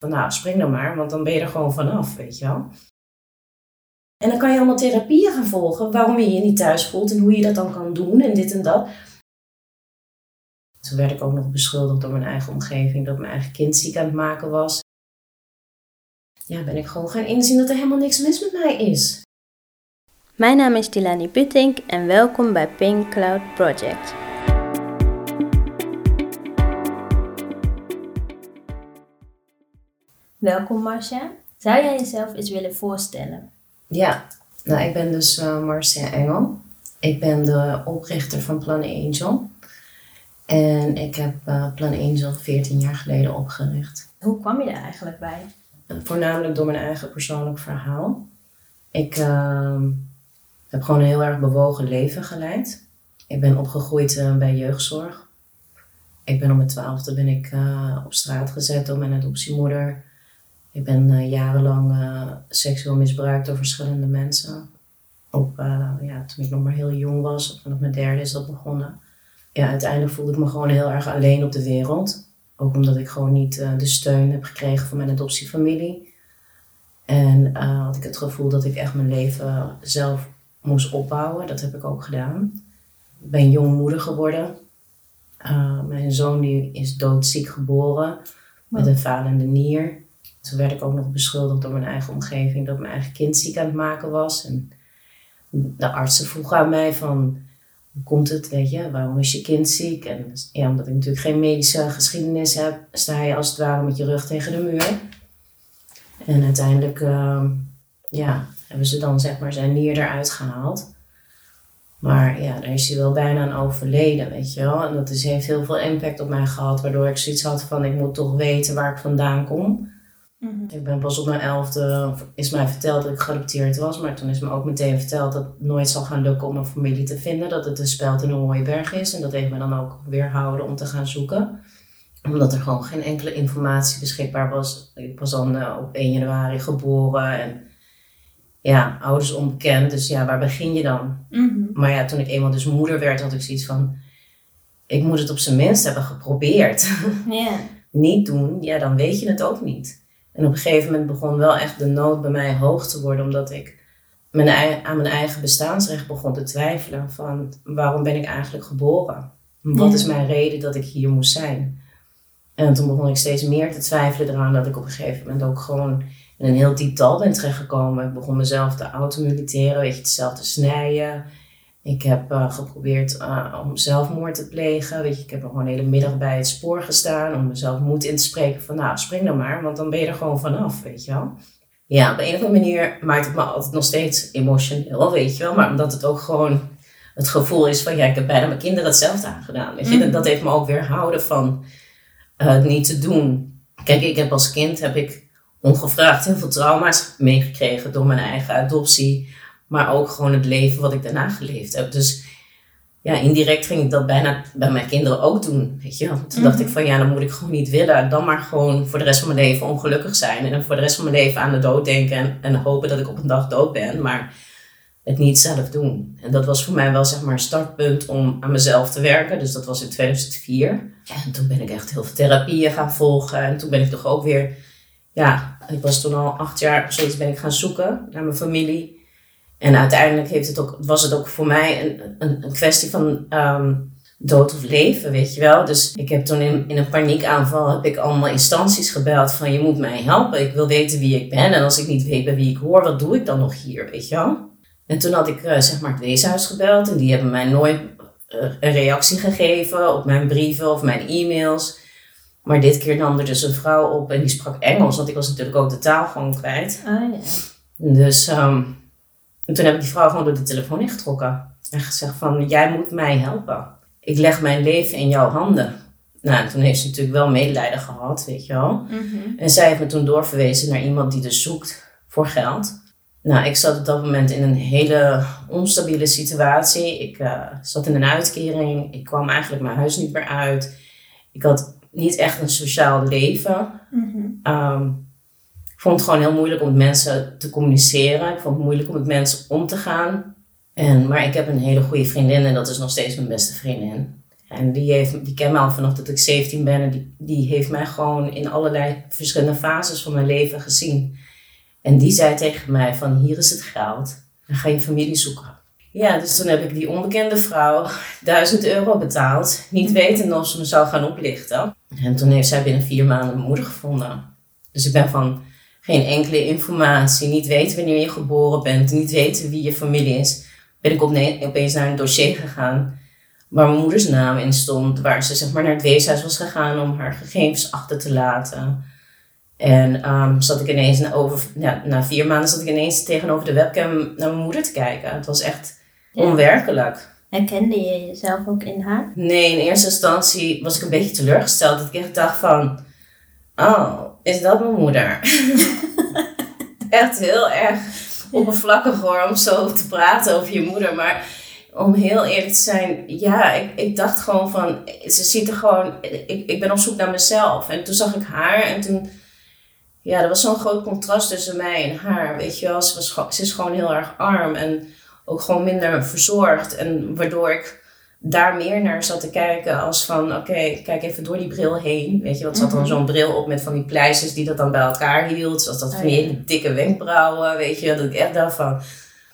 Van nou, spring dan maar, want dan ben je er gewoon vanaf, weet je wel. En dan kan je allemaal therapieën gaan volgen, waarom je je niet thuis voelt en hoe je dat dan kan doen en dit en dat. Toen werd ik ook nog beschuldigd door mijn eigen omgeving dat mijn eigen kind ziek aan het maken was. Ja, ben ik gewoon gaan inzien dat er helemaal niks mis met mij is. Mijn naam is Dilani Puttink en welkom bij Pink Cloud Project. Welkom Marcia. Zou jij jezelf eens willen voorstellen? Ja, nou ik ben dus uh, Marcia Engel. Ik ben de oprichter van Plan Angel. En ik heb uh, Plan Angel 14 jaar geleden opgericht. Hoe kwam je er eigenlijk bij? Uh, voornamelijk door mijn eigen persoonlijk verhaal. Ik ehm, heb gewoon een heel erg bewogen leven geleid. Ik ben opgegroeid bij jeugdzorg. Ik ben op mijn twaalfde ben ik op straat gezet door mijn adoptiemoeder. Ik ben jarenlang seksueel misbruikt door verschillende mensen. Op, ja, toen ik nog maar heel jong was, vanaf mijn derde is dat begonnen ja, uiteindelijk voelde ik me gewoon heel erg alleen op de wereld. Ook omdat ik gewoon niet uh, de steun heb gekregen van mijn adoptiefamilie. En uh, had ik het gevoel dat ik echt mijn leven zelf moest opbouwen. Dat heb ik ook gedaan. Ik ben jong moeder geworden. Uh, mijn zoon die is doodziek geboren met een falende nier. Toen werd ik ook nog beschuldigd door mijn eigen omgeving dat mijn eigen kind ziek aan het maken was. En de artsen vroegen aan mij van hoe komt het, weet je, waarom is je kind ziek? En ja, omdat ik natuurlijk geen medische geschiedenis heb, sta je als het ware met je rug tegen de muur. En uiteindelijk, uh, ja, hebben ze dan zeg maar zijn nier eruit gehaald. Maar ja, daar is hij wel bijna aan overleden, weet je wel. En dat is, heeft heel veel impact op mij gehad, waardoor ik zoiets had van, ik moet toch weten waar ik vandaan kom. Mhm. Ik ben pas op mijn elfde, is mij verteld dat ik geadopteerd was. Maar toen is me ook meteen verteld dat het nooit zal gaan lukken om een familie te vinden. Dat het een speld in een mooie berg is. En dat heeft me dan ook weerhouden om te gaan zoeken. Omdat er gewoon geen enkele informatie beschikbaar was. Ik was dan uh, op 1 januari geboren. En ja, ouders onbekend. Dus ja, waar begin je dan? Mhm. Maar ja, toen ik eenmaal dus moeder werd, had ik zoiets van... Ik moet het op zijn minst hebben geprobeerd. Yeah. niet doen, ja, dan weet je het ook niet. En op een gegeven moment begon wel echt de nood bij mij hoog te worden, omdat ik mijn, aan mijn eigen bestaansrecht begon te twijfelen van waarom ben ik eigenlijk geboren? Wat is mijn reden dat ik hier moest zijn? En toen begon ik steeds meer te twijfelen eraan dat ik op een gegeven moment ook gewoon in een heel diep dal ben terechtgekomen. Ik begon mezelf te automutileren, weet je, hetzelfde te snijden. Ik heb uh, geprobeerd uh, om zelfmoord te plegen. Weet je, ik heb nog een hele middag bij het spoor gestaan om mezelf moed in te spreken van nou, spring dan maar, want dan ben je er gewoon vanaf, weet je wel. Ja, op een of andere manier maakt het me altijd nog steeds emotioneel, weet je wel. Maar omdat het ook gewoon het gevoel is van ja, ik heb bijna mijn kinderen hetzelfde aangedaan. Weet je? Mm. Dat heeft me ook weerhouden van uh, het niet te doen. Kijk, ik heb als kind heb ik ongevraagd heel veel trauma's meegekregen door mijn eigen adoptie maar ook gewoon het leven wat ik daarna geleefd heb. Dus ja, indirect ging ik dat bijna bij mijn kinderen ook doen. Weet je? Toen dacht ik mhm. van ja, dan moet ik gewoon niet willen. Dan maar gewoon voor de rest van mijn leven ongelukkig zijn. En dan voor de rest van mijn leven aan de dood denken. En, en hopen dat ik op een dag dood ben. Maar het niet zelf doen. En dat was voor mij wel zeg maar een startpunt om aan mezelf te werken. Dus dat was in 2004. Ja, en toen ben ik echt heel veel therapieën gaan volgen. En toen ben ik toch ook weer... Ja, ik was toen al acht jaar of zoiets ben ik gaan zoeken naar mijn familie. En uiteindelijk heeft het ook, was het ook voor mij een, een, een kwestie van ehm, dood of leven, weet je wel. Dus ik heb toen in, in een paniekaanval heb ik allemaal instanties gebeld van je moet mij helpen. Ik wil weten wie ik ben. En als ik niet weet bij wie ik hoor, wat doe ik dan nog hier, weet je wel. En toen had ik uh, zeg maar het weeshuis gebeld en die hebben mij nooit uh, een reactie gegeven op mijn brieven of mijn e-mails. Maar dit keer nam er dus een vrouw op en die sprak Engels, want ik was natuurlijk ook de taal gewoon kwijt. Oh, ja. Dus um, en toen heb ik die vrouw gewoon door de telefoon ingetrokken. En gezegd van, jij moet mij helpen. Ik leg mijn leven in jouw handen. Nou, toen heeft ze natuurlijk wel medelijden gehad, weet je wel. Mhm. En zij heeft me toen doorverwezen naar iemand die dus zoekt voor geld. Nou, ik zat op dat moment in een hele onstabiele situatie. Ik uh, zat in een uitkering. Ik kwam eigenlijk mijn huis niet meer uit. Ik had niet echt een sociaal leven. Mm ik vond het gewoon heel moeilijk om met mensen te communiceren. Ik vond het moeilijk om met mensen om te gaan. En, maar ik heb een hele goede vriendin en dat is nog steeds mijn beste vriendin. En die, heeft, die kent me al vanaf dat ik 17 ben. En die, die heeft mij gewoon in allerlei verschillende fases van mijn leven gezien. En die zei tegen mij van hier is het geld. Dan ga je familie zoeken. Ja, dus toen heb ik die onbekende vrouw 1000 euro betaald. Niet wetende of ze me zou gaan oplichten. En toen heeft zij binnen vier maanden mijn moeder gevonden. Dus ik ben van geen enkele informatie, niet weten wanneer je geboren bent, niet weten wie je familie is, ben ik opeens naar een dossier gegaan waar mijn moeders naam in stond, waar ze zeg maar naar het weeshuis was gegaan om haar gegevens achter te laten. En um, zat ik ineens, na, over, ja, na vier maanden zat ik ineens tegenover de webcam naar mijn moeder te kijken. Het was echt onwerkelijk. Herkende je jezelf ook in haar? Nee, in eerste instantie was ik een beetje teleurgesteld. Dat ik echt dacht van, oh, is dat mijn moeder? echt heel erg oppervlakkig hoor, om zo te praten over je moeder. Maar om heel eerlijk te zijn, ja, ik, ik dacht gewoon van, ze ziet er gewoon, ik, ik ben op zoek naar mezelf. En toen zag ik haar en toen, ja, er was zo'n groot contrast tussen mij en haar. Weet je wel, ze, was, ze is gewoon heel erg arm en ook gewoon minder verzorgd. En waardoor ik daar meer naar zat te kijken als van, oké, kijk even door die bril heen. Weet je, want ze had dan mhm. zo'n bril op met van die pleisters die dat dan bij elkaar hield. Zoals dat van die oh, hele dikke wenkbrauwen, weet je. Dat ik echt dacht van,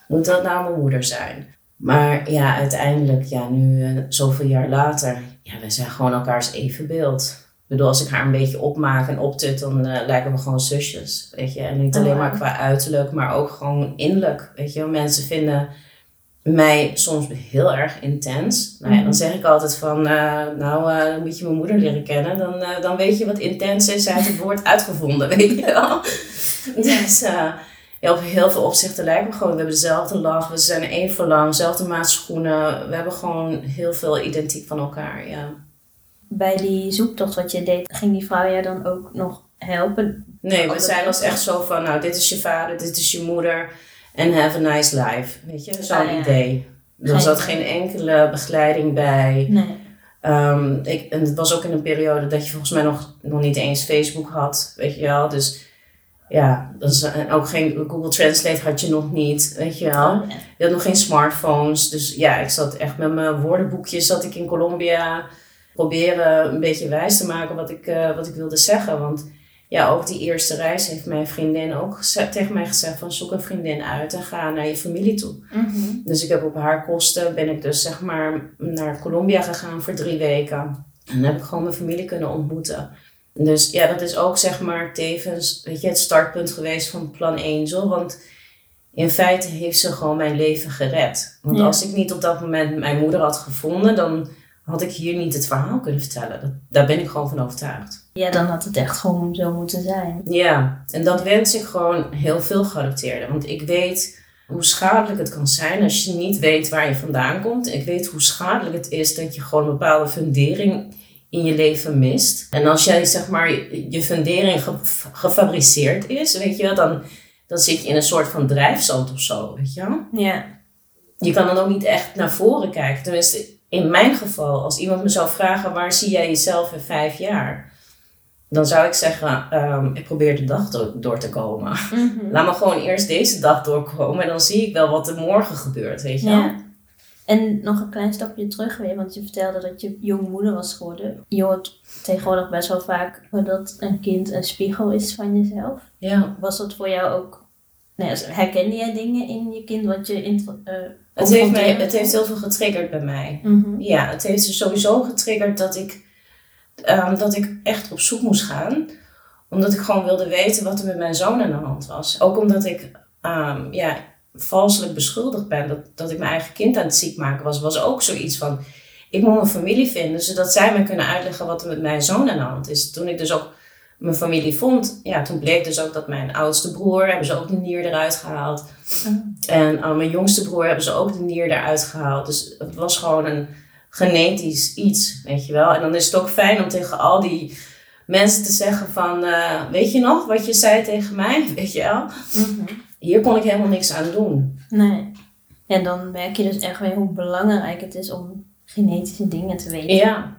moet dat nou mijn moeder zijn? Maar ja, uiteindelijk, ja, nu uh, zoveel jaar later, ja, we zijn gewoon elkaars evenbeeld. Ik bedoel, als ik haar een beetje opmaak en optut, dan uh, lijken we gewoon zusjes. Weet je, en niet alleen oh, maar qua uiterlijk, maar ook gewoon innerlijk. Weet je, mensen vinden mij soms heel erg intens. Nou ja, dan mhm. zeg ik altijd van, uh, nou, uh, dan moet je mijn moeder leren kennen. Dan, uh, dan weet je wat intens is. Zij heeft het woord uitgevonden, weet je wel. Dus ja, op heel veel opzichten lijken we gewoon. We hebben dezelfde lach, we zijn even lang, dezelfde maat schoenen. We hebben gewoon heel veel identiek van elkaar, ja. Bij die zoektocht wat je deed, ging die vrouw jij dan ook nog helpen? Nee, we zijn als echt zo van, nou, dit is je vader, dit is je moeder en have a nice life. Weet je, zo'n ah, idee. Er zat geen enkele begeleiding bij. Nee. Um, ik, en het was ook in een periode dat je volgens mij nog, nog niet eens Facebook had, weet je wel. Dus ja, is, en ook geen Google Translate had je nog niet, weet je wel. Oh, je had nog geen smartphones. Dus ja, ik zat echt met mijn woordenboekjes, zat ik in Colombia proberen een beetje wijs te maken wat ik, uh, wat ik wilde zeggen. Want ja, ook die eerste reis heeft mijn vriendin ook tegen mij gezegd van zoek een vriendin uit en ga naar je familie toe. Mhm. Dus ik heb op haar kosten ben ik dus zeg maar naar Colombia gegaan voor drie weken. En dan heb ik gewoon mijn familie kunnen ontmoeten. Dus ja, dat is ook zeg maar tevens weet je, het startpunt geweest van plan Angel. Want in feite heeft ze gewoon mijn leven gered. Want als ik niet op dat moment mijn moeder had gevonden, dan had ik hier niet het verhaal kunnen vertellen. Dat, daar ben ik gewoon van overtuigd. Ja, dan had het echt gewoon zo moeten zijn. Ja, en dat wens ik gewoon heel veel geadopteerden. Want ik weet hoe schadelijk het kan zijn als je niet weet waar je vandaan komt. Ik weet hoe schadelijk het is dat je gewoon een bepaalde fundering in je leven mist. En als jij zeg maar je fundering gefabriceerd is, weet je, dan, dan zit je in een soort van drijfzand of zo, weet je. Ja. Je kan dan ook niet echt naar voren kijken. Tenminste, in mijn geval, als iemand me zou vragen waar zie jij jezelf in vijf jaar? Dan zou ik zeggen, um, ik probeer de dag door, te komen. Mhm. Laat me gewoon eerst deze dag doorkomen en dan zie ik wel wat er morgen gebeurt, weet je ja. En nog een klein stapje terug weer, want je vertelde dat je jonge moeder was geworden. Je hoort tegenwoordig best wel vaak dat een kind een spiegel is van jezelf. Ja. Was dat voor jou ook, nee, herkende jij dingen in je kind wat je in, uh, het heeft, mij, het heeft heel veel getriggerd bij mij. Mhm. Ja, het heeft sowieso getriggerd dat ik, um, dat ik echt op zoek moest gaan. Omdat ik gewoon wilde weten wat er met mijn zoon aan de hand was. Ook omdat ik um, ja, valselijk beschuldigd ben dat, dat ik mijn eigen kind aan het ziek maken was. Was ook zoiets van, ik moet mijn familie vinden. Zodat zij me kunnen uitleggen wat er met mijn zoon aan de hand is. Toen ik dus ook mijn familie vond, ja, toen bleek dus ook dat mijn oudste broer, hebben ze ook de nier eruit gehaald. En uh, mijn jongste broer hebben ze ook de nier eruit gehaald. Dus het was gewoon een genetisch iets, weet je wel. En dan is het ook fijn om tegen al die mensen te zeggen van, uh, weet je nog wat je zei tegen mij, weet je wel. Mhm. Hier kon ik helemaal niks aan doen. Nee. En dan merk je dus echt weer hoe belangrijk het is om genetische dingen te weten. Ja.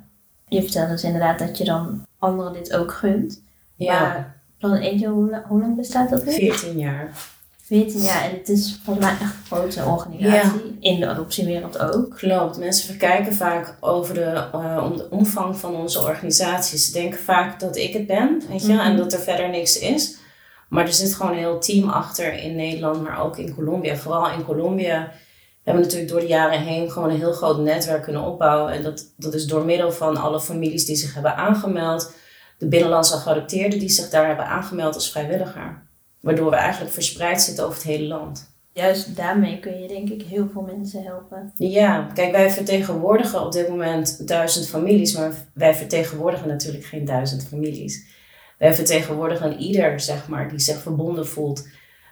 Je vertelde dus inderdaad dat je dan anderen dit ook gunt. Ja. Maar Plan Angel, hoe, lang bestaat dat weer? 14 jaar. 14 jaar en het is volgens mij echt een grote organisatie. In de adoptiewereld ook. Klopt. Mensen verkijken vaak over de, uh, om de omvang van onze organisatie. Ze denken vaak dat ik het ben, weet je, en mhm. dat er verder niks is. Maar er zit gewoon een heel team achter in Nederland, maar ook in Colombia. Vooral in Colombia hebben we natuurlijk door de jaren heen gewoon een heel groot netwerk kunnen opbouwen. En dat, dat is door middel van alle families die zich hebben aangemeld. De binnenlandse geadopteerden die zich daar hebben aangemeld als vrijwilliger. Waardoor we eigenlijk verspreid zitten over het hele land. Juist daarmee kun je denk ik heel veel mensen helpen. Ja, kijk, wij vertegenwoordigen op dit moment duizend families, maar wij vertegenwoordigen natuurlijk geen duizend families. Wij vertegenwoordigen ieder, zeg maar, die zich verbonden voelt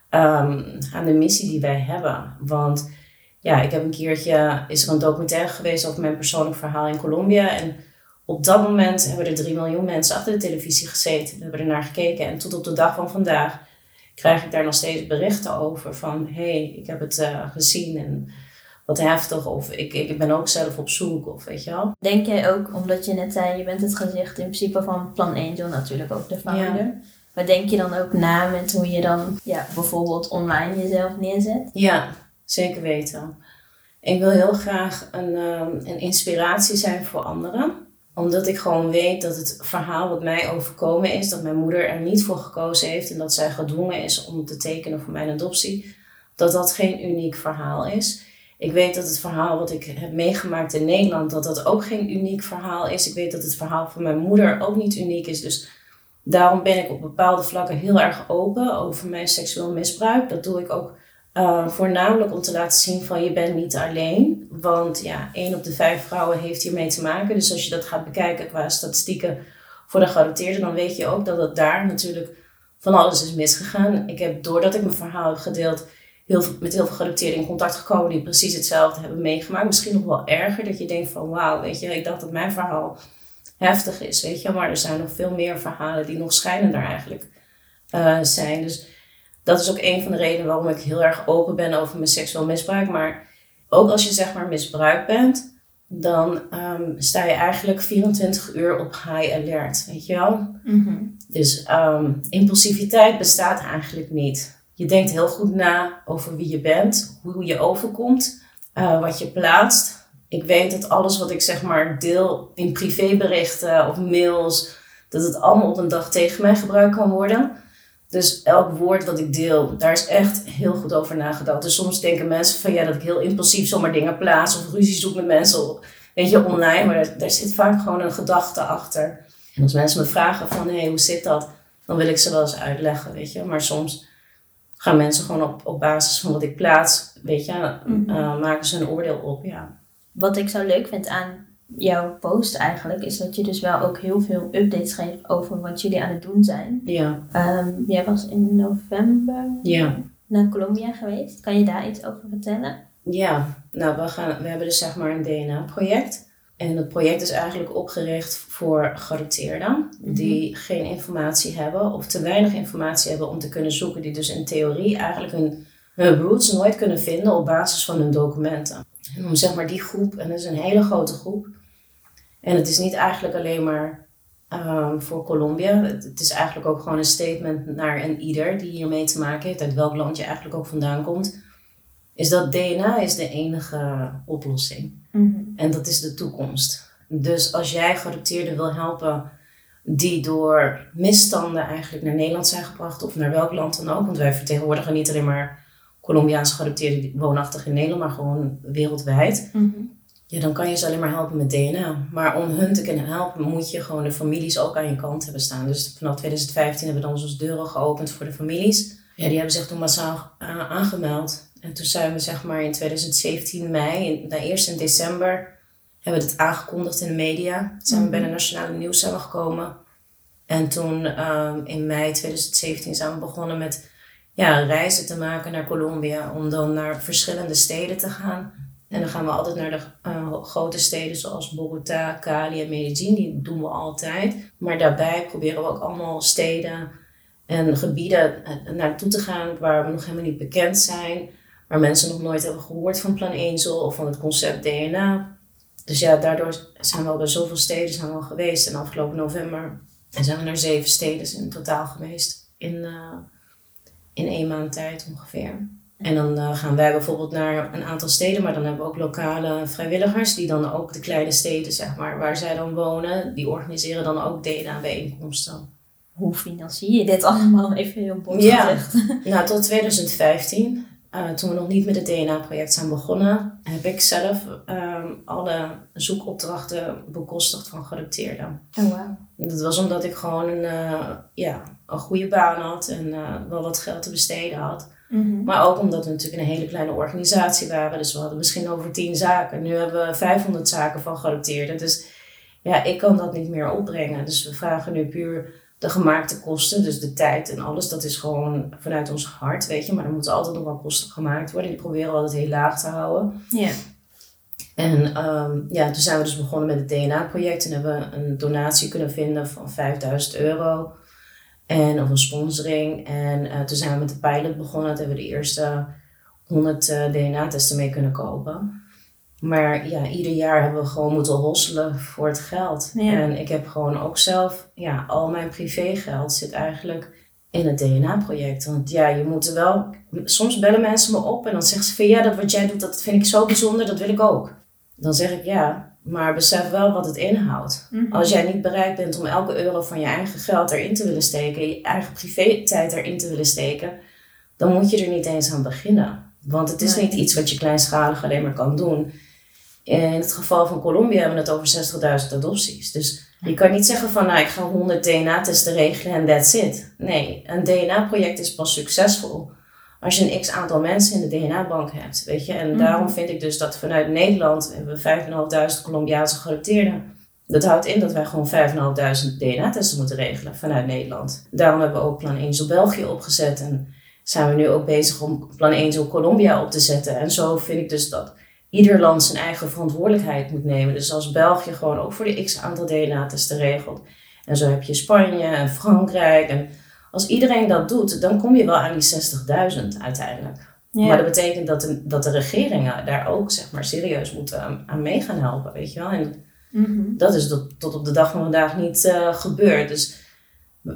ehm, aan de missie die wij hebben. Want ja, ik heb een keertje, is er een documentaire geweest over mijn persoonlijk verhaal in Colombia. En op dat moment hebben er 3 miljoen mensen achter de televisie gezeten. We hebben er naar gekeken. En tot op de dag van vandaag krijg ik daar nog steeds berichten over. Van, hé, hey, ik heb het uh, gezien en wat heftig. Of ik, ik ben ook zelf op zoek. Of weet je wel. Denk jij ook, omdat je net zei, je bent het gezicht in principe van Plan Angel natuurlijk ook de founder. Ja. Maar denk je dan ook na met hoe je dan ja, bijvoorbeeld online jezelf neerzet? Ja, zeker weten. Ik wil heel graag een, um, een inspiratie zijn voor anderen omdat ik gewoon weet dat het verhaal wat mij overkomen is, dat mijn moeder er niet voor gekozen heeft en dat zij gedwongen is om te tekenen voor mijn adoptie, dat dat geen uniek verhaal is. Ik weet dat het verhaal wat ik heb meegemaakt in Nederland, dat dat ook geen uniek verhaal is. Ik weet dat het verhaal van mijn moeder ook niet uniek is. Dus daarom ben ik op bepaalde vlakken heel erg open over mijn seksueel misbruik. Dat doe ik ook uh, voornamelijk om te laten zien van je bent niet alleen. Want ja, één op de vijf vrouwen heeft hiermee te maken. Dus als je dat gaat bekijken qua statistieken voor de geadopteerden, dan weet je ook dat het daar natuurlijk van alles is misgegaan. Ik heb, doordat ik mijn verhaal heb gedeeld, heel veel, met heel veel geadopteerden in contact gekomen die precies hetzelfde hebben meegemaakt. Misschien nog wel erger, dat je denkt van wauw, weet je, ik dacht dat mijn verhaal heftig is, weet je. Maar er zijn nog veel meer verhalen die nog schijnender eigenlijk uh, zijn. Dus dat is ook een van de redenen waarom ik heel erg open ben over mijn seksueel misbruik. Maar ook als je zeg maar misbruikt bent, dan um, sta je eigenlijk 24 uur op high alert, weet je wel? Mm Dus um, impulsiviteit bestaat eigenlijk niet. Je denkt heel goed na over wie je bent, hoe je overkomt, uh, wat je plaatst. Ik weet dat alles wat ik zeg maar deel in privéberichten of mails, dat het allemaal op een dag tegen mij gebruikt kan worden. Dus elk woord wat ik deel, daar is echt heel goed over nagedacht. Dus soms denken mensen van ja, dat ik heel impulsief zomaar dingen plaats of ruzie zoek met mensen, weet je, online. Maar daar, zit vaak gewoon een gedachte achter. En als mensen me vragen van hé, hey, hoe zit dat? Dan wil ik ze wel eens uitleggen, weet je. Maar soms gaan mensen gewoon op, op basis van wat ik plaats, weet je, mhm. eh, maken ze een oordeel op, ja. Wat ik zo leuk vind aan jouw post eigenlijk, is dat je dus wel ook heel veel updates geeft over wat jullie aan het doen zijn. Ja. Um, jij was in november ja. naar Colombia geweest. Kan je daar iets over vertellen? Ja, nou we, gaan, we hebben dus zeg maar een DNA-project. En het project is eigenlijk opgericht voor geadopteerden mhm. die geen informatie hebben of te weinig informatie hebben om te kunnen zoeken, die dus in theorie eigenlijk hun, hun roots nooit kunnen vinden op basis van hun documenten. En om zeg maar die groep, en dat is een hele grote groep, en het is niet eigenlijk alleen maar um, voor Colombia. Het, is eigenlijk ook gewoon een statement naar een ieder die hiermee te maken heeft, uit welk land je eigenlijk ook vandaan komt. Is dat DNA is de enige oplossing. Mm En dat is de toekomst. Dus als jij geadopteerden wil helpen die door misstanden eigenlijk naar Nederland zijn gebracht, of naar welk land dan ook, want wij vertegenwoordigen niet alleen maar Colombiaanse geadopteerden woonachtig in Nederland, maar gewoon wereldwijd. Mm ja, dan kan je ze alleen maar helpen met DNA. Maar om hun te kunnen helpen, moet je gewoon de families ook aan je kant hebben staan. Dus vanaf 2015 hebben we dan onze deuren geopend voor de families. Ja, die hebben zich toen massaal aangemeld. En toen zijn we zeg maar in 2017 mei, in, nou, eerst in december, hebben we het aangekondigd in de media. Zijn we bij de Nationale Nieuws gekomen. En toen uh, in mei 2017 zijn we begonnen met ja, reizen te maken naar Colombia. Om dan naar verschillende steden te gaan en dan gaan we altijd naar de uh, grote steden zoals Bogota, Cali en Medellin. Die doen we altijd. Maar daarbij proberen we ook allemaal steden en gebieden uh, naartoe te gaan waar we nog helemaal niet bekend zijn. Waar mensen nog nooit hebben gehoord van Plan Angel of van het concept DNA. Dus ja, daardoor zijn we al bij zoveel steden zijn we geweest. En afgelopen november zijn we naar zeven steden in totaal geweest in, uh, in één maand tijd ongeveer. En dan uh, gaan wij bijvoorbeeld naar een aantal steden, maar dan hebben we ook lokale vrijwilligers die dan ook de kleine steden, zeg maar, waar zij dan wonen, die organiseren dan ook DNA-bijeenkomsten. Hoe financier je dit allemaal? Even heel bot ja. gezegd. Nou, tot 2015, uh, toen we nog niet met het DNA-project zijn begonnen, heb ik zelf um, alle zoekopdrachten bekostigd van geadopteerden. Oh, wow. Dat was omdat ik gewoon een, uh, ja, een goede baan had en uh, wel wat geld te besteden had. Mhm. Maar ook omdat we natuurlijk een hele kleine organisatie waren. Dus we hadden misschien over tien zaken. Nu hebben we 500 zaken van geadopteerden. Dus ja, ik kan dat niet meer opbrengen. Dus we vragen nu puur de gemaakte kosten. Dus de tijd en alles. Dat is gewoon vanuit ons hart, weet je. Maar er moeten altijd nog wel kosten gemaakt worden. Die proberen we altijd heel laag te houden. Ja. En um, ja, toen zijn we dus begonnen met het DNA-project. En hebben we een donatie kunnen vinden van 5000 euro. En, of een sponsoring. En uh, toen zijn we met de pilot begonnen. Toen hebben we de eerste 100 uh, DNA-testen mee kunnen kopen. Maar ja, ieder jaar hebben we gewoon moeten hosselen voor het geld. En ik heb gewoon ook zelf, ja, al mijn privégeld zit eigenlijk in het DNA-project. Want ja, je moet er wel. Soms bellen mensen me op en dan zeggen ze van ja, dat wat jij doet, dat vind ik zo bijzonder, dat wil ik ook. Dan zeg ik ja, maar besef wel wat het inhoudt. Mhm. Als jij niet bereid bent om elke euro van je eigen geld erin te willen steken, je eigen privé-tijd erin te willen steken, dan moet je er niet eens aan beginnen. Want het is niet iets wat je kleinschalig alleen maar kan doen. In het geval van Colombia hebben we het over 60.000 adopties. Dus je kan niet zeggen van nou ik ga 100 DNA-testen regelen en that's it. Nee, een DNA-project is pas succesvol als je een x aantal mensen in de DNA-bank hebt. Weet je? En mhm. daarom vind ik dus dat vanuit Nederland hebben we 5.500 Colombiaanse geadopteerden. Dat houdt in dat wij gewoon 5.500 DNA-testen moeten regelen vanuit Nederland. Daarom hebben we ook Plan Angel België opgezet. En zijn we nu ook bezig om Plan Angel Colombia op te zetten. En zo vind ik dus dat ieder land zijn eigen verantwoordelijkheid moet nemen. Dus als België gewoon ook voor de x aantal DNA-testen regelt. En zo heb je Spanje en Frankrijk en als iedereen dat doet, dan kom je wel aan die 60.000 uiteindelijk. Maar dat betekent dat de, dat de regeringen daar ook zeg maar, serieus moeten aan, aan mee gaan helpen, weet je wel. En mhm. dat is tot, tot op de dag van vandaag niet uh, gebeurd. Dus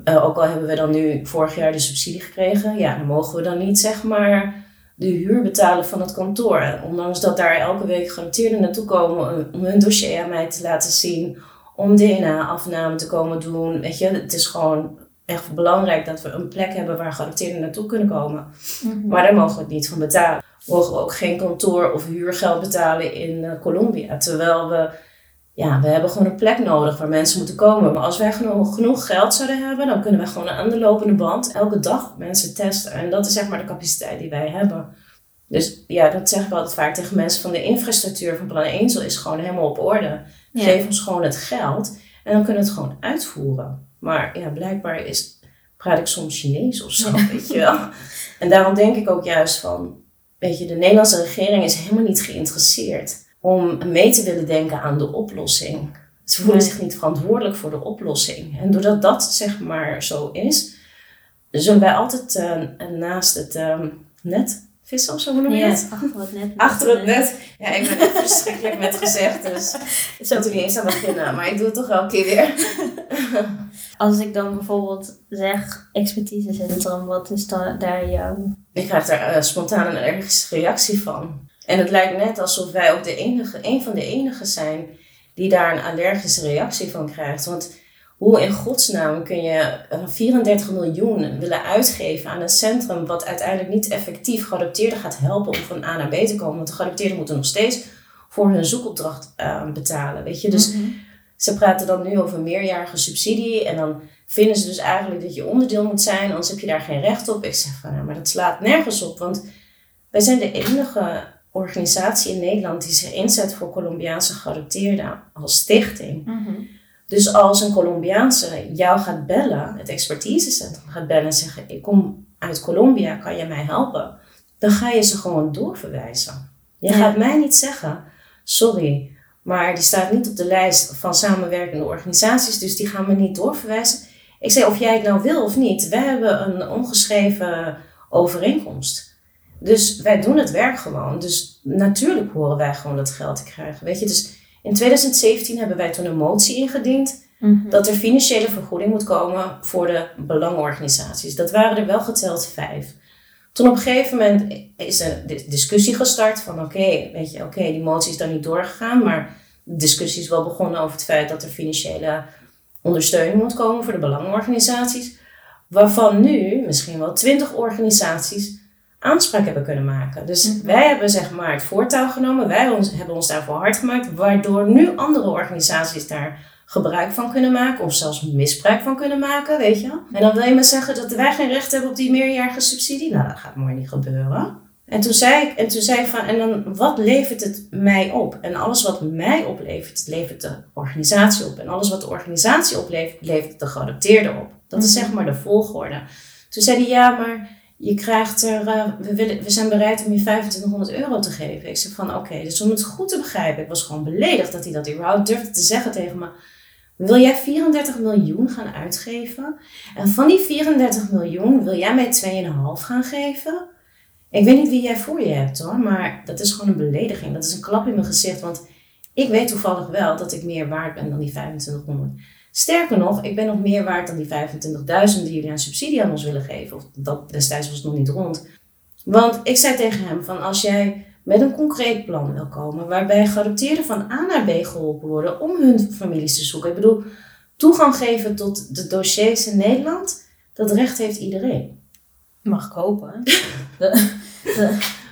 uh, ook al hebben we dan nu vorig jaar de subsidie gekregen, ja, dan mogen we dan niet zeg maar de huur betalen van het kantoor. Ondanks dat daar elke week genoteerden naartoe komen om hun dossier aan mij te laten zien, om DNA-afname te komen doen. Weet je, het is gewoon echt belangrijk dat we een plek hebben waar geadopteerden naartoe kunnen komen. Mhm. Maar daar mogen we het niet van betalen. Mogen we ook geen kantoor of huurgeld betalen in uh, Colombia. Terwijl we, ja, we hebben gewoon een plek nodig waar mensen moeten komen. Maar als wij genoeg, genoeg geld zouden hebben, dan kunnen we gewoon aan de lopende band elke dag mensen testen. En dat is zeg maar de capaciteit die wij hebben. Dus ja, dat zeg ik altijd vaak tegen mensen van de infrastructuur van Plan Angel is gewoon helemaal op orde. Geef ons gewoon het geld en dan kunnen we het gewoon uitvoeren. Maar ja, blijkbaar is, praat ik soms Chinees of zo, weet je wel. En daarom denk ik ook juist van, weet je, de Nederlandse regering is helemaal niet geïnteresseerd om mee te willen denken aan de oplossing. Ze voelen zich niet verantwoordelijk voor de oplossing. En doordat dat zeg maar zo is, zullen wij altijd uh, naast het uh, net vissen of zo, hoe noem je het? Achter het net. Achter het net. Ja, ik ben echt verschrikkelijk met gezegd, dus zo moet niet eens aan beginnen. Maar ik doe het toch elke keer weer. Als ik dan bijvoorbeeld zeg expertisecentrum, wat is dan daar jouw... Ik krijg daar uh, spontaan een allergische reactie van. En het lijkt net alsof wij ook de enige, een van de enigen zijn die daar een allergische reactie van krijgt. Want hoe in godsnaam kun je 34 miljoen willen uitgeven aan een centrum wat uiteindelijk niet effectief geadopteerden gaat helpen om van A naar B te komen? Want de geadopteerden moeten nog steeds voor hun zoekopdracht uh, betalen, weet je. Dus mhm. ze praten dan nu over meerjarige subsidie en dan vinden ze dus eigenlijk dat je onderdeel moet zijn, anders heb je daar geen recht op. Ik zeg van, nou, maar dat slaat nergens op, want wij zijn de enige organisatie in Nederland die zich inzet voor Colombiaanse geadopteerden als stichting. Mm dus als een Colombiaanse jou gaat bellen, het expertisecentrum gaat bellen en zeggen: Ik kom uit Colombia, kan je mij helpen? Dan ga je ze gewoon doorverwijzen. Je gaat mij niet zeggen: Sorry, maar die staat niet op de lijst van samenwerkende organisaties, dus die gaan me niet doorverwijzen. Ik zeg: Of jij het nou wil of niet, wij hebben een ongeschreven overeenkomst. Dus wij doen het werk gewoon. Dus natuurlijk horen wij gewoon dat geld te krijgen. Weet je, dus in 2017 hebben wij toen een motie ingediend mhm. dat er financiële vergoeding moet komen voor de belangenorganisaties. Dat waren er wel geteld vijf. toen op een gegeven moment is een discussie gestart van oké, weet je, oké, die motie is dan niet doorgegaan, maar de discussie is wel begonnen over het feit dat er financiële ondersteuning moet komen voor de belangenorganisaties, waarvan nu misschien wel twintig organisaties aanspraak hebben kunnen maken. Dus mhm. wij hebben zeg maar het voortouw genomen, wij ons, hebben ons daarvoor hard gemaakt, waardoor nu andere organisaties daar gebruik van kunnen maken of zelfs misbruik van kunnen maken, weet je. En dan wil je me zeggen dat wij geen recht hebben op die meerjarige subsidie? Nou, dat gaat mooi niet gebeuren. En toen zei ik, en toen zei ik van, en dan wat levert het mij op? En alles wat mij oplevert, levert de organisatie op. En alles wat de organisatie oplevert, levert de geadopteerde op. Dat is mhm. zeg maar de volgorde. Toen zei hij, ja, maar je krijgt er, uh, we, willen, we zijn bereid om je 2500 euro te geven. Ik zei van, oké, dus om het goed te begrijpen, ik was gewoon beledigd dat hij dat überhaupt durfde te zeggen tegen me. Wil jij 34 miljoen gaan uitgeven? En van die 34 miljoen wil jij mij 2,5 gaan geven? Ik weet niet wie jij voor je hebt hoor, maar dat is gewoon een belediging. Dat is een klap in mijn gezicht, want ik weet toevallig wel dat ik meer waard ben dan die 2500. Sterker nog, ik ben nog meer waard dan die 25.000 die jullie aan subsidie aan ons willen geven. Of dat destijds was het nog niet rond. Want ik zei tegen hem van als jij met een concreet plan wil komen waarbij geadopteerden van A naar B geholpen worden om hun families te zoeken. Ik bedoel, toegang geven tot de dossiers in Nederland, dat recht heeft iedereen. Mag ik hopen.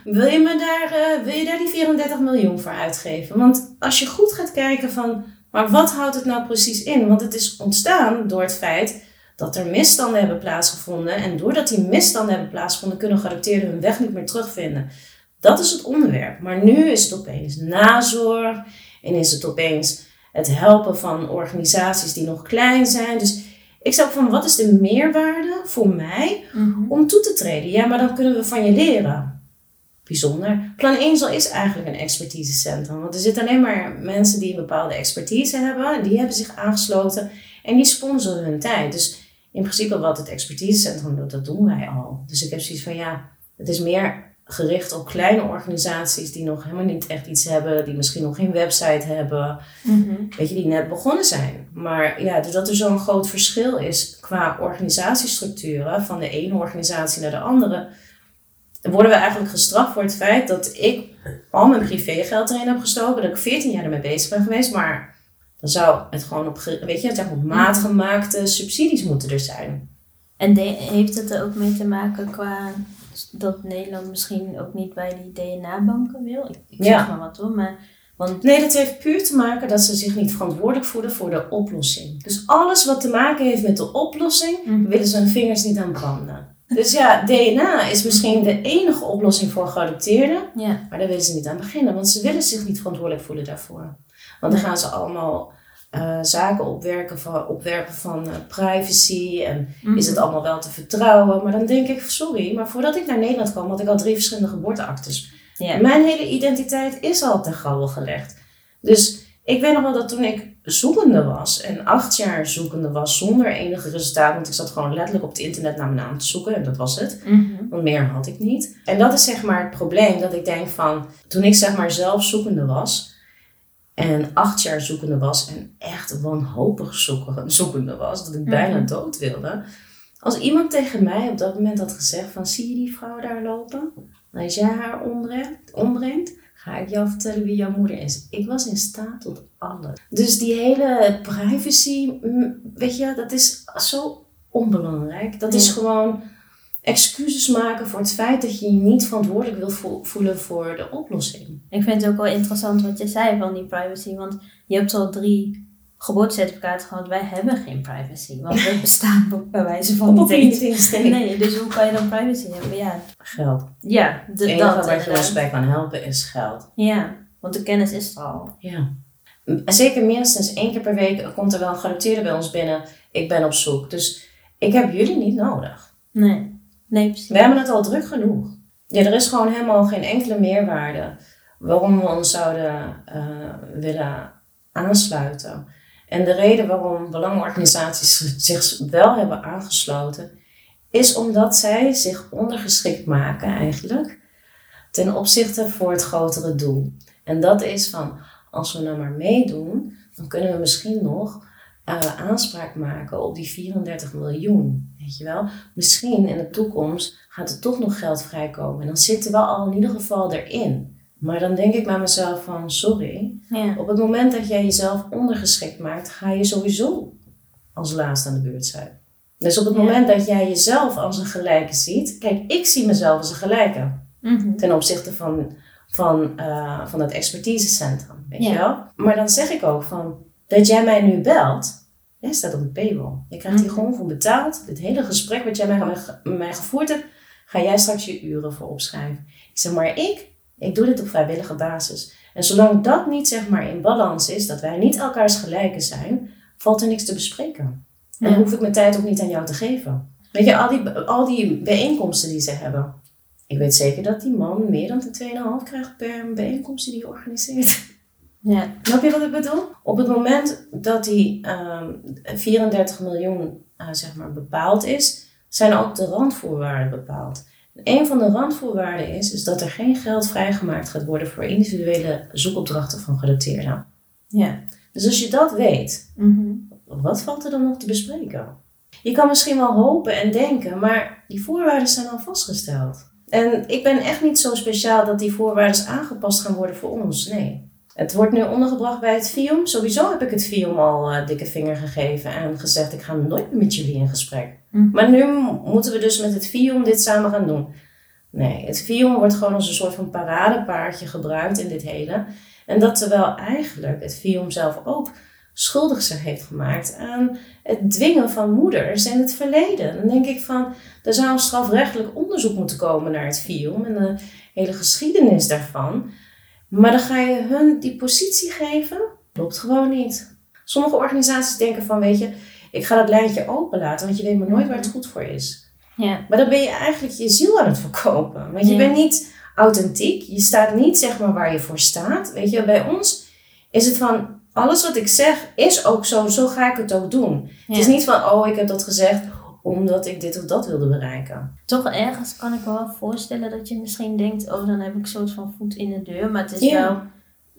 wil, je me daar, uh, wil je daar die 34 miljoen voor uitgeven? Want als je goed gaat kijken van, maar wat houdt het nou precies in? Want het is ontstaan door het feit dat er misstanden hebben plaatsgevonden. En doordat die misstanden hebben plaatsgevonden, kunnen geadopteerden hun weg niet meer terugvinden. Dat is het onderwerp. Maar nu is het opeens nazorg en is het opeens het helpen van organisaties die nog klein zijn. Dus ik zou van wat is de meerwaarde voor mij mhm. om toe te treden? Ja, maar dan kunnen we van je leren. Bijzonder. Plan Angel is eigenlijk een expertisecentrum. Want er zitten alleen maar mensen die een bepaalde expertise hebben. Die hebben zich aangesloten en die sponsoren hun tijd. Dus in principe wat het expertisecentrum doet, dat doen wij al. Dus ik heb zoiets van ja, het is meer gericht op kleine organisaties die nog helemaal niet echt iets hebben, die misschien nog geen website hebben, mhm. weet je, die net begonnen zijn. Maar ja, doordat er zo'n groot verschil is qua organisatiestructuren van de ene organisatie naar de andere, worden we eigenlijk gestraft voor het feit dat ik al mijn privégeld erin heb gestoken, dat ik 14 jaar ermee bezig ben geweest, maar dan zou het gewoon op, weet je, het op maat gemaakte subsidies moeten er zijn. En heeft het er ook mee te maken qua dat Nederland misschien ook niet bij die DNA-banken wil. Ik, ik zeg maar wat hoor, maar... Want... Nee, dat heeft puur te maken dat ze zich niet verantwoordelijk voelen voor de oplossing. Dus alles wat te maken heeft met de oplossing, mhm. willen ze hun vingers niet aan branden. Dus ja, DNA is misschien de enige oplossing voor geadopteerden, ja. maar daar willen ze niet aan beginnen, want ze willen zich niet verantwoordelijk voelen daarvoor. Want dan gaan ze allemaal uh, zaken opwerken van, opwerpen van uh, privacy en is het mhm. allemaal wel te vertrouwen. Maar dan denk ik, sorry, maar voordat ik naar Nederland kwam had ik al drie verschillende geboorteactes. Mijn hele identiteit is al ten grabbel gelegd. Dus ik weet nog wel dat toen ik zoekende was en acht jaar zoekende was zonder enige resultaat, want ik zat gewoon letterlijk op het internet naar mijn naam te zoeken en dat was het. Mhm. Want meer had ik niet. En dat is zeg maar het probleem dat ik denk van, toen ik zeg maar zelf zoekende was, en acht jaar zoekende was en echt wanhopig zoekende was, dat ik bijna mhm. dood wilde. Als iemand tegen mij op dat moment had gezegd van zie je die vrouw daar lopen? Als jij haar ombrengt, ga ik jou vertellen wie jouw moeder is. Ik was in staat tot alles. Dus die hele privacy, weet je, dat is zo onbelangrijk. Dat is gewoon excuses maken voor het feit dat je je niet verantwoordelijk wil voelen voor de oplossing. Ik vind het ook wel interessant wat je zei van die privacy, want je hebt al drie geboortecertificaten gehad. Wij hebben geen privacy, want we bestaan bij wijze van niet eens. Nee, dus hoe kan je dan privacy hebben? Ja. Geld. Ja, de, het enige dat, waar je ons bij kan helpen is geld. Ja, want de kennis is er al. Ja. Zeker minstens één keer per week komt er wel een genoteerde bij ons binnen. Ik ben op zoek. Dus ik heb jullie niet nodig. Nee. Nee, We hebben het al druk genoeg. Ja, er is gewoon helemaal geen enkele meerwaarde waarom we ons zouden uh, willen aansluiten. En de reden waarom belangenorganisaties zich wel hebben aangesloten, is omdat zij zich ondergeschikt maken eigenlijk ten opzichte voor het grotere doel. En dat is van, als we nou maar meedoen, dan kunnen we misschien nog uh, aanspraak maken op die 34 miljoen. Weet je wel? Misschien in de toekomst gaat er toch nog geld vrijkomen. En dan zitten we al in ieder geval erin. Maar dan denk ik bij mezelf van, sorry. Ja. Op het moment dat jij jezelf ondergeschikt maakt, ga je sowieso als laatste aan de beurt zijn. Dus op het moment dat jij jezelf als een gelijke ziet, kijk, ik zie mezelf als een gelijke. Mhm. Ten opzichte van, van, uh, van het expertisecentrum, weet je wel? Maar dan zeg ik ook van, dat jij mij nu belt, jij staat op een paywall. Je krijgt hier mhm. gewoon voor betaald. Dit hele gesprek wat jij met mij gevoerd hebt, ga jij straks je uren voor opschrijven. Ik zeg maar, ik, ik doe dit op vrijwillige basis. En zolang dat niet zeg maar in balans is, dat wij niet elkaars gelijken zijn, valt er niks te bespreken. En hoef ik mijn tijd ook niet aan jou te geven. Weet je, al die, al die bijeenkomsten die ze hebben. Ik weet zeker dat die man meer dan 2,5 krijgt per bijeenkomst die hij organiseert. Ja. Snap je wat ik bedoel? Op het moment dat die 34 ehm, miljoen uh, zeg maar bepaald is, zijn ook de randvoorwaarden bepaald. Een van de randvoorwaarden is, is dat er geen geld vrijgemaakt gaat worden voor individuele zoekopdrachten van gedoteerden. Ja. Dus als je dat weet, mhm. wat valt er dan nog te bespreken? Je kan misschien wel hopen en denken, maar die voorwaarden zijn al vastgesteld. En ik ben echt niet zo speciaal dat die voorwaarden aangepast gaan worden voor ons. Nee. Het wordt nu ondergebracht bij het FIOM. Sowieso heb ik het FIOM al uh, dikke vinger gegeven en gezegd: ik ga nooit meer met jullie in gesprek. Mhm. Maar nu moeten we dus met het FIOM dit samen gaan doen. Nee, het FIOM wordt gewoon als een soort van paradepaardje gebruikt in dit hele. En dat terwijl eigenlijk het FIOM zelf ook schuldig zich heeft gemaakt aan het dwingen van moeders in het verleden. Dan denk ik van, er zou een strafrechtelijk onderzoek moeten komen naar het FIOM en de hele geschiedenis daarvan. Maar dan ga je hun die positie geven, loopt gewoon niet. Sommige organisaties denken van, weet je, ik ga dat lijntje openlaten, want je weet maar nooit waar het goed voor is. Ja. Maar dan ben je eigenlijk je ziel aan het verkopen. Want je bent niet authentiek. Je staat niet zeg maar waar je voor staat. Weet je, bij ons is het van alles wat ik zeg is ook zo. Zo ga ik het ook doen. Het is niet van oh ik heb dat gezegd omdat ik dit of dat wilde bereiken. Toch ergens kan ik wel voorstellen dat je misschien denkt oh dan heb ik een soort van voet in de deur. Maar het is wel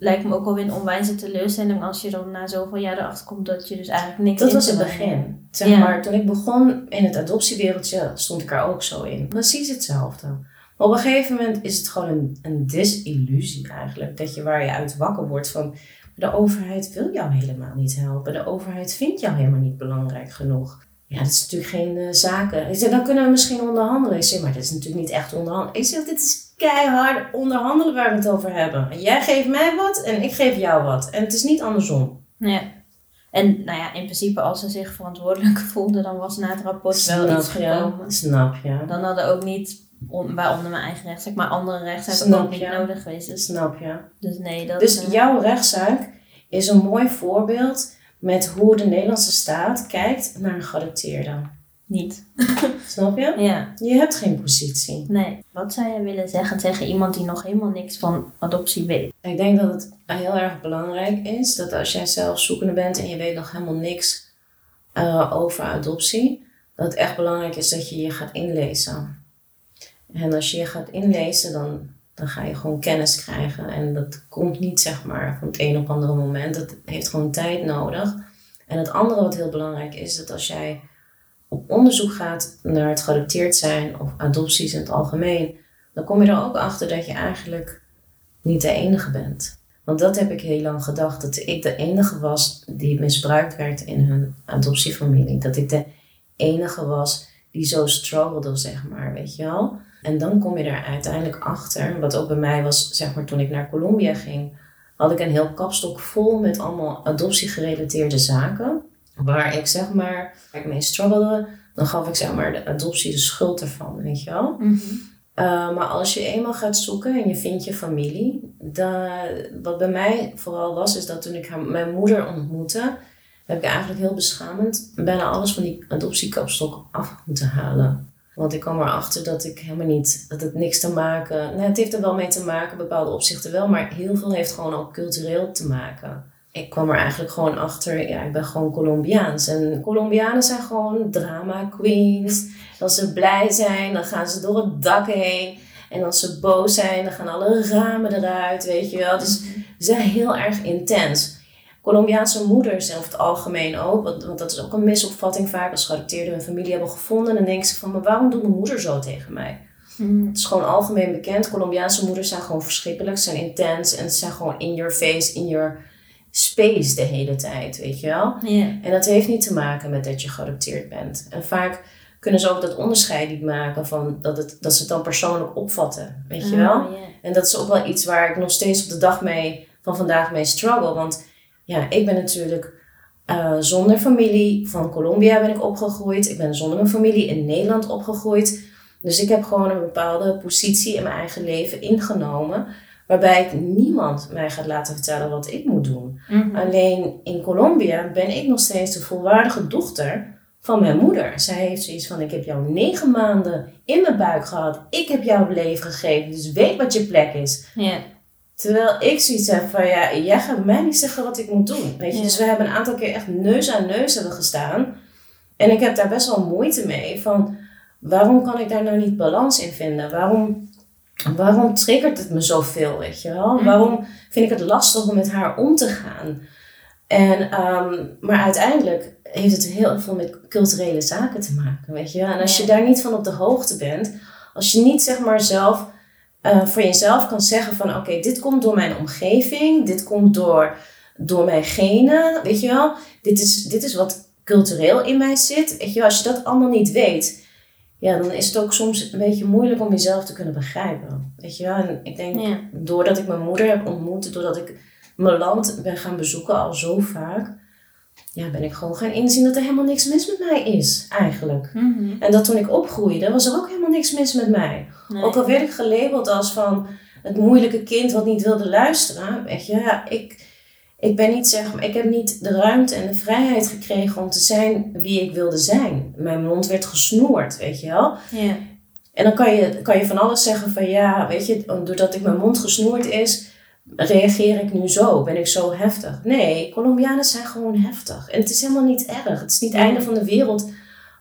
lijkt me ook wel weer een onwijze teleurstelling als je dan na zoveel jaar erachter komt dat je dus eigenlijk niks Dat was het begin. Zeg maar, toen ik begon in het adoptiewereldje stond ik er ook zo in. Precies hetzelfde op een gegeven moment is het gewoon een, een disillusie eigenlijk. Dat je waar je uit wakker wordt van de overheid wil jou helemaal niet helpen. De overheid vindt jou helemaal niet belangrijk genoeg. Ja, dat is natuurlijk geen uh, zaken. Ik zeg, dan kunnen we misschien onderhandelen. Ik zeg, maar dit is natuurlijk niet echt onderhandelen. Ik zeg, dit is keihard onderhandelen waar we het over hebben. Jij geeft mij wat en ik geef jou wat. En het is niet andersom. Ja. En nou ja, in principe als ze zich verantwoordelijk voelden, dan was na het rapport wel iets gekomen. Snap je. Dan hadden ook niet waaronder mijn eigen rechtszaak, maar andere rechtszaken ook niet nodig geweest. Dus, Snap je. Dus nee, dat... Dus uh, jouw rechtszaak is een mooi voorbeeld met hoe de Nederlandse staat kijkt naar een geadopteerde. Niet. Snap je? Ja. Je hebt geen positie. Nee. Wat zou je willen zeggen tegen iemand die nog helemaal niks van adoptie weet? Ik denk dat het heel erg belangrijk is dat als jij zelf zoekende bent en je weet nog helemaal niks uh, over adoptie, dat het echt belangrijk is dat je je gaat inlezen. En als je je gaat inlezen, dan, dan ga je gewoon kennis krijgen. En dat komt niet zeg maar van het een op andere moment. Dat heeft gewoon tijd nodig. En het andere wat heel belangrijk is, dat als jij op onderzoek gaat naar het geadopteerd zijn of adopties in het algemeen, dan kom je er ook achter dat je eigenlijk niet de enige bent. Want dat heb ik heel lang gedacht, dat ik de enige was die misbruikt werd in hun adoptiefamilie. Dat ik de enige was die zo struggelde, zeg maar, weet je wel. En dan kom je er uiteindelijk achter, wat ook bij mij was, zeg maar toen ik naar Colombia ging, had ik een heel kapstok vol met allemaal adoptiegerelateerde zaken. Waar ik zeg maar, waar ik mee struggelde, dan gaf ik zeg maar de adoptie de schuld ervan, weet je wel. Mhm. Eh, maar als je eenmaal gaat zoeken en je vindt je familie, dan, wat bij mij vooral was, is dat toen ik haar, mijn moeder ontmoette, heb ik eigenlijk heel beschamend bijna alles van die adoptiekapstok af moeten halen. Want ik kwam erachter dat ik helemaal niet, dat het niks te maken, nou, het heeft er wel mee te maken, bepaalde opzichten wel, maar heel veel heeft gewoon ook cultureel te maken. Ik kwam er eigenlijk gewoon achter, ja, ik ben gewoon Colombiaans. En Colombianen zijn gewoon drama queens. Als ze blij zijn, dan gaan ze door het dak heen. En als ze boos zijn, dan gaan alle ramen eruit, weet je wel. Dus ze zijn heel erg intens. Colombiaanse moeders, en over het algemeen ook, want, want, dat is ook een misopvatting vaak als geadopteerden hun familie hebben gevonden. Dan denken ze van, maar waarom doet mijn moeder zo tegen mij? Mm. Het is gewoon algemeen bekend. Colombiaanse moeders zijn gewoon verschrikkelijk, zijn intens en ze zijn gewoon in your face, in your space de hele tijd, weet je wel? En dat heeft niet te maken met dat je geadopteerd bent. En vaak kunnen ze ook dat onderscheid niet maken van dat, het, dat ze het dan persoonlijk opvatten, weet je ah, wel? En dat is ook wel iets waar ik nog steeds op de dag mee, van vandaag mee struggle. Want ja, ik ben natuurlijk uh, zonder familie van Colombia ben ik opgegroeid. Ik ben zonder mijn familie in Nederland opgegroeid. Dus ik heb gewoon een bepaalde positie in mijn eigen leven ingenomen. Waarbij ik niemand mij gaat laten vertellen wat ik moet doen. Mhm. Alleen in Colombia ben ik nog steeds de volwaardige dochter van mijn moeder. Zij heeft zoiets van: Ik heb jou negen maanden in mijn buik gehad. Ik heb jou het leven gegeven. Dus weet wat je plek is. Terwijl ik zoiets heb van: Ja, jij gaat mij niet zeggen wat ik moet doen. Weet je? Dus we hebben een aantal keer echt neus aan neus hebben gestaan. En ik heb daar best wel moeite mee. Van waarom kan ik daar nou niet balans in vinden? Waarom, waarom triggert het me zoveel? Weet je wel? Mhm. Waarom vind ik het lastig om met haar om te gaan? En, ehm, maar uiteindelijk heeft het heel veel met culturele zaken te maken, weet je. En als je daar niet van op de hoogte bent, als je niet zeg maar zelf uh, voor jezelf kan zeggen van oké, dit komt door mijn omgeving, dit komt door, door mijn genen, weet je wel. Dit is, dit is wat cultureel in mij zit, weet je wel. Als je dat allemaal niet weet, ja, dan is het ook soms een beetje moeilijk om jezelf te kunnen begrijpen, weet je wel. En ik denk, doordat ik mijn moeder heb ontmoet, doordat ik mijn land ben gaan bezoeken al zo vaak, ja, ben ik gewoon gaan inzien dat er helemaal niks mis met mij is, eigenlijk. Mhm. En dat toen ik opgroeide, was er ook helemaal niks mis met mij. Ook al werd ik gelabeld als van het moeilijke kind wat niet wilde luisteren. Weet je, ja, ik, ik ben niet zeg maar, ik heb niet de ruimte en de vrijheid gekregen om te zijn wie ik wilde zijn. Mijn mond werd gesnoerd, weet je wel. Ja. En dan kan je, kan je van alles zeggen van ja, weet je, doordat ik mijn mond gesnoerd is, reageer ik nu zo? Ben ik zo heftig? Nee, Colombianen zijn gewoon heftig. En het is helemaal niet erg. Het is niet het einde van de wereld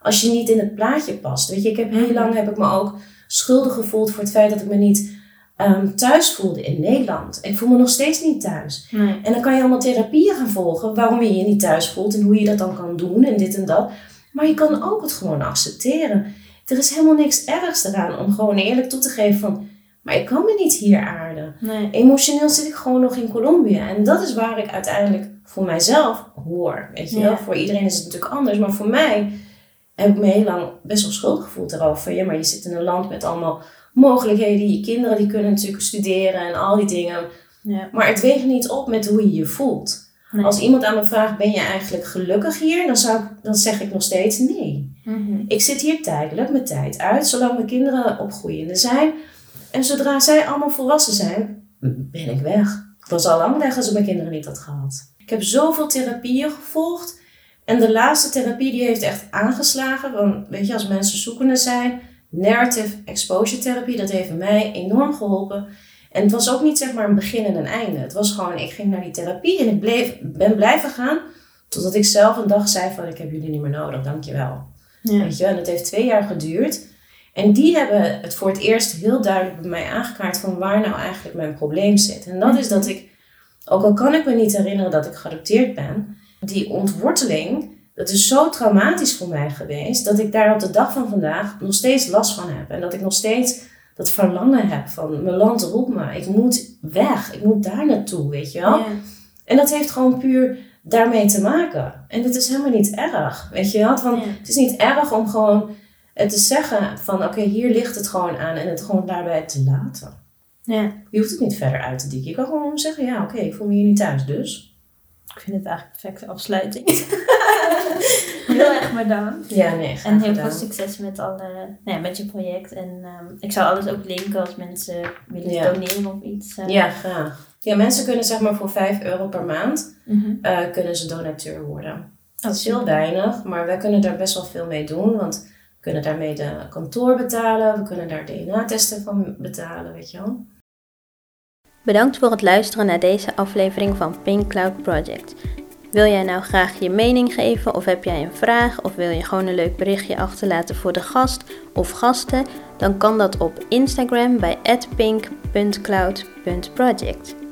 als je niet in het plaatje past. Weet je, ik heb heel lang heb ik me ook schuldig gevoeld voor het feit dat ik me niet um, thuis voelde in Nederland. Ik voel me nog steeds niet thuis. Nee. En dan kan je allemaal therapieën gaan volgen waarom je je niet thuis voelt en hoe je dat dan kan doen en dit en dat. Maar je kan ook het gewoon accepteren. Er is helemaal niks ergs eraan om gewoon eerlijk toe te geven van maar ik kan me niet hier aarden. Nee. Emotioneel zit ik gewoon nog in Colombia. En dat is waar ik uiteindelijk voor mijzelf hoor. Weet je wel? Voor iedereen is het natuurlijk anders. Maar voor mij heb ik me heel lang best wel schuldig gevoeld erover. Ja, maar je zit in een land met allemaal mogelijkheden. Je kinderen die kunnen natuurlijk studeren en al die dingen. Ja. Maar het weegt niet op met hoe je je voelt. Als iemand aan me vraagt, ben je eigenlijk gelukkig hier? Dan, zou ik, dan zeg ik nog steeds nee. Mhm. Ik zit hier tijdelijk mijn tijd uit, zolang mijn kinderen opgroeiende zijn. En zodra zij allemaal volwassen zijn, ben ik weg. Ik was al lang weg als ik mijn kinderen niet had gehad. Ik heb zoveel therapieën gevolgd. En de laatste therapie die heeft echt aangeslagen. Want weet je, als mensen zoekende zijn, narrative exposure therapie, dat heeft mij enorm geholpen. En het was ook niet zeg maar een begin en een einde. Het was gewoon, ik ging naar die therapie en ik bleef, ben blijven gaan. Totdat ik zelf een dag zei van, ik heb jullie niet meer nodig, dankjewel. Ja. Weet je, en het heeft twee jaar geduurd. En die hebben het voor het eerst heel duidelijk bij mij aangekaart van waar nou eigenlijk mijn probleem zit. En dat is dat ik, ook al kan ik me niet herinneren dat ik geadopteerd ben, die ontworteling, dat is zo traumatisch voor mij geweest, dat ik daar op de dag van vandaag nog steeds last van heb. En dat ik nog steeds dat verlangen heb van mijn land roept me, ik moet weg, ik moet daar naartoe, weet je wel. En dat heeft gewoon puur daarmee te maken. En het is helemaal niet erg, weet je wel. Van, Het is niet erg om gewoon en te zeggen van oké, hier ligt het gewoon aan en het gewoon daarbij te laten. Ja. Je hoeft het niet verder uit te dikken. Je kan gewoon zeggen, ja oké, ik voel me hier niet thuis, dus. Ik vind het eigenlijk een perfecte afsluiting. heel erg bedankt. Ja, nee, En heel veel succes met, alle, nou met je project. En ehm, ik zal alles ook linken als mensen willen doneren of iets. Uh. Ja, graag. Ja, mensen kunnen zeg maar voor 5 euro per maand mhm. eh, kunnen ze donateur worden. Dat is heel weinig, maar wij kunnen daar best wel veel mee doen. Want kunnen daarmee de kantoor betalen, we kunnen daar DNA-testen van betalen, weet je wel. Bedankt voor het luisteren naar deze aflevering van Pink Cloud Project. Wil jij nou graag je mening geven of heb jij een vraag of wil je gewoon een leuk berichtje achterlaten voor de gast of gasten? Dan kan dat op Instagram bij pink.cloud.project.